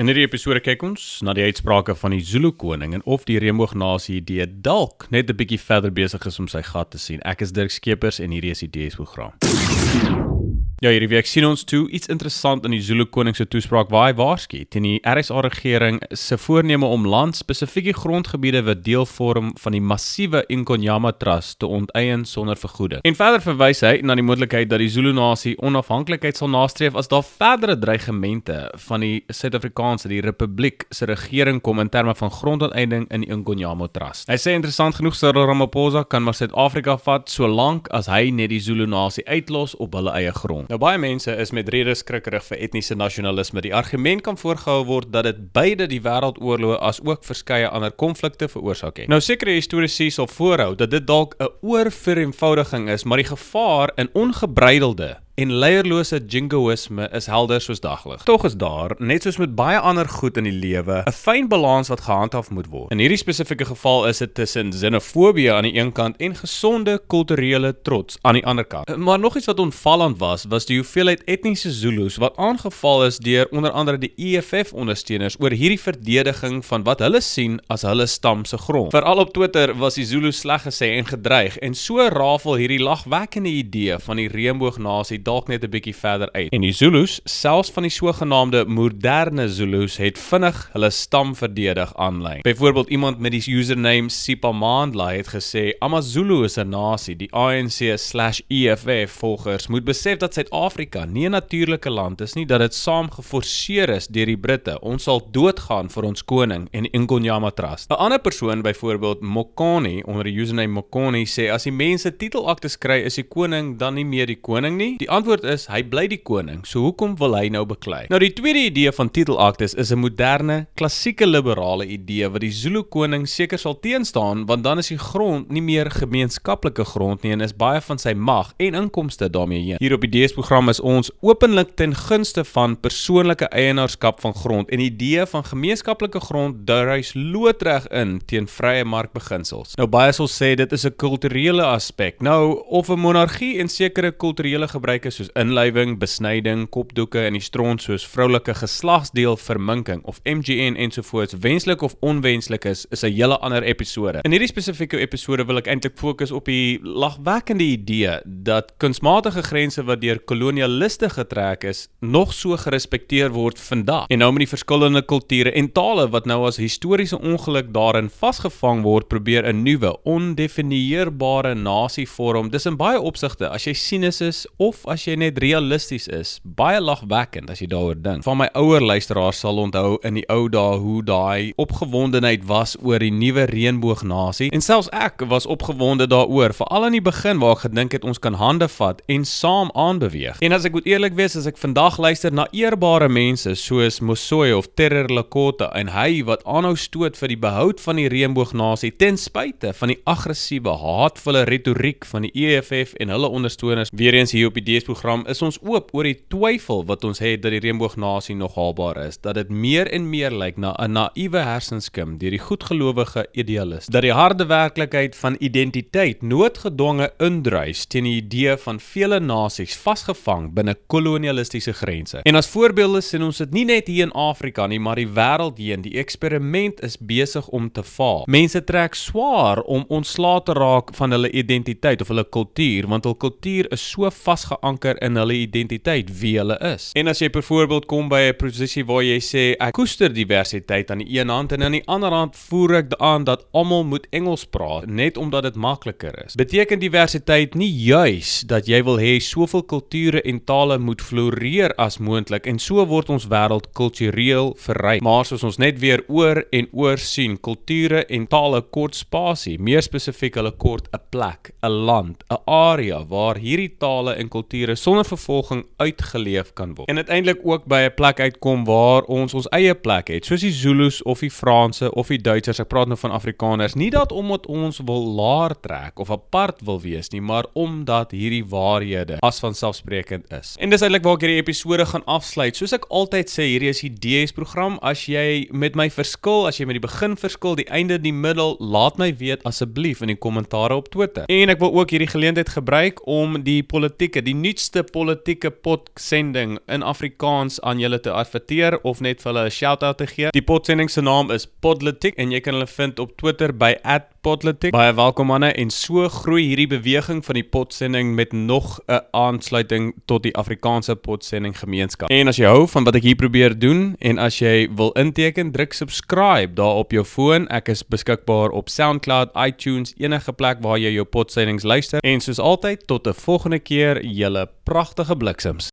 In hierdie episode kyk ons na die uitsprake van die Zulu koning en of die reënboognasie idee dalk net 'n bietjie verder besig is om sy gat te sien. Ek is Dirk Skeepers en hierdie is die DS program. Ja, hierdie week sien ons toe iets interessant in die Zulu koning se toespraak waar hy waarsku teen die RSA regering se voorneme om land spesifieke grondgebiede wat deel vorm van die massiewe Inkonyama Trust te onteien sonder vergoeding. En verder verwys hy na die moontlikheid dat die Zulu nasie onafhanklikheid sal nastreef as daar verdere dreigemente van die Suid-Afrikaanse die Republiek se regering kom in terme van grondonteening in die Inkonyama Trust. Hy sê interessant genoeg Cyril Ramaphosa kan maar Suid-Afrika vat solank as hy net die Zulu nasie uitlos op hulle eie grond. Nou baie mense is met rede skrikkerig vir etniese nasionalisme. Die argument kan voorgehou word dat dit beide die wêreldoorloë as ook verskeie ander konflikte veroorsaak het. Nou sekere historiese sal voorhou dat dit dalk 'n oorvereenvoudiging is, maar die gevaar in ongebreidelde en leierlose jingoïsme is helder soos daglig. Tog is daar, net soos met baie ander goed in die lewe, 'n fyn balans wat gehandhaaf moet word. In hierdie spesifieke geval is dit tussen xenofobie aan die een kant en gesonde kulturele trots aan die ander kant. Maar nog iets wat onvallend was, was die hoeveelheid etniese Zulus wat aangeval is deur onder andere die EFF ondersteuners oor hierdie verdediging van wat hulle sien as hulle stam se grond. Veral op Twitter was die Zulus sleg gesê en gedreig en so rafel hierdie lagwekkende idee van die reënboognasie dalk net 'n bietjie verder uit. En die Zulus, selfs van die sogenaamde moderne Zulus, het vinnig hulle stam verdedig aanlyn. Byvoorbeeld iemand met die username Sipamandla het gesê: "AmaZulu is 'n nasie. Die ANC/EFF volgers moet besef dat Suid-Afrika nie 'n natuurlike land is nie, dat dit saam geforseer is deur die Britte. Ons sal doodgaan vir ons koning en Ingonyama Trust." 'n Ander persoon, byvoorbeeld Mokani onder die username Mokani, sê: "As die mense titelaktes kry, is die koning dan nie meer die koning nie?" Die antwoord is hy bly die koning. So hoekom wil hy nou beklei? Nou die tweede idee van titelaktes is 'n moderne, klassieke liberale idee wat die Zulu koning seker sal teenstaan want dan is die grond nie meer gemeenskaplike grond nie en is baie van sy mag en inkomste daarmee heen. Hier op die DS program is ons openlik ten gunste van persoonlike eienaarskap van grond en die idee van gemeenskaplike grond duis loodreg in teen vrye markbeginsels. Nou baie sal sê dit is 'n kulturele aspek. Nou of 'n monargie en sekere kulturele gebruike soos inlywing, besnyding, kopdoeke en die stront soos vroulike geslagsdeel verminking of MGN ensovoorts wenslik of onwenslik is, is 'n hele ander episode. In hierdie spesifieke episode wil ek eintlik fokus op die lagwekkende idee dat kunsmatige grense wat deur kolonialiste getrek is, nog so gerespekteer word vandag. En nou met die verskillende kulture en tale wat nou as historiese ongeluk daarin vasgevang word, probeer 'n nuwe, ondefinieerbare nasie vorm. Dis in baie opsigte, as jy sinus is of as jy net realisties is, baie lagwekkend as jy daaroor dink. Van my ouer luisteraars sal onthou in die ou dae hoe daai opgewondenheid was oor die nuwe reënboognasie en selfs ek was opgewonde daaroor, veral aan die begin waar ek gedink het ons kan hande vat en saam aanbeweeg. En as ek moet eerlik wees, as ek vandag luister na eerbare mense soos Mosoy of Terror Lakota en hy wat aanhou stoot vir die behoud van die reënboognasie ten spyte van die aggressiewe, haatvolle retoriek van die EFF en hulle ondersteuners, weer eens hier op die DS program is ons oop oor die twyfel wat ons het dat die reënboognasie nog haalbaar is, dat dit meer en meer lyk na 'n naïewe hersenskim deur die goedgelowige idealis. Dat die harde werklikheid van identiteit noodgedwonge indruis teen die idee van vele nasies vasgevang binne kolonialistiese grense. En as voorbeelde sien ons dit nie net hier in Afrika nie, maar die wêreld heen. Die eksperiment is besig om te faal. Mense trek swaar om ontslae te raak van hulle identiteit of hulle kultuur, want hul kultuur is so vasgeanker in hulle identiteit wie hulle is. En as jy byvoorbeeld kom by 'n posisie waar jy sê ek koester diversiteit aan die een hand en aan die ander hand voer ek aan dat almal moet Engels praat net omdat dit makliker is. Beteken diversiteit nie juis dat jy wil hê soveel kulture en tale moet floreer as moontlik en so word ons wêreld kultureel verryk. Maar soos ons net weer oor en oor sien, kulture en tale kort spasie, meer spesifiek hulle kort 'n plek, 'n land, 'n area waar hierdie tale en kulture sonder vervolging uitgeleef kan word. En uiteindelik ook by 'n plek uitkom waar ons ons eie plek het, soos die Zulus of die Franse of die Duitsers. Ek praat nou van Afrikaners. Nie dat omdat ons wil laer trek of apart wil wees nie, maar omdat hierdie waarhede as vanselfsprekend is. En dis eintlik waar ek hierdie episode gaan afsluit. Soos ek altyd sê, hierdie is die DS program. As jy met my verskil, as jy met die begin verskil, die einde, die middel, laat my weet asseblief in die kommentaare op Twitter. En ek wil ook hierdie geleentheid gebruik om die politieke, die nuutste politieke potsending in Afrikaans aan julle te adverteer of net vir hulle 'n shout-out te gee. Die potsending se naam is Podletik en jy kan hulle vind op Twitter by @podletik. Baie welkom manne en so groei hierdie beweging van die potsending met nog 'n aansluiting tot die Afrikaanse potsending gemeenskap. En as jy hou van wat ek hier probeer doen en as jy wil inteken, druk subscribe daar op jou foon. Ek is beskikbaar op SoundCloud, iTunes, enige plek waar jy jou potsendings luister. En soos altyd, tot 'n volgende keer, julle pragtige bliksems.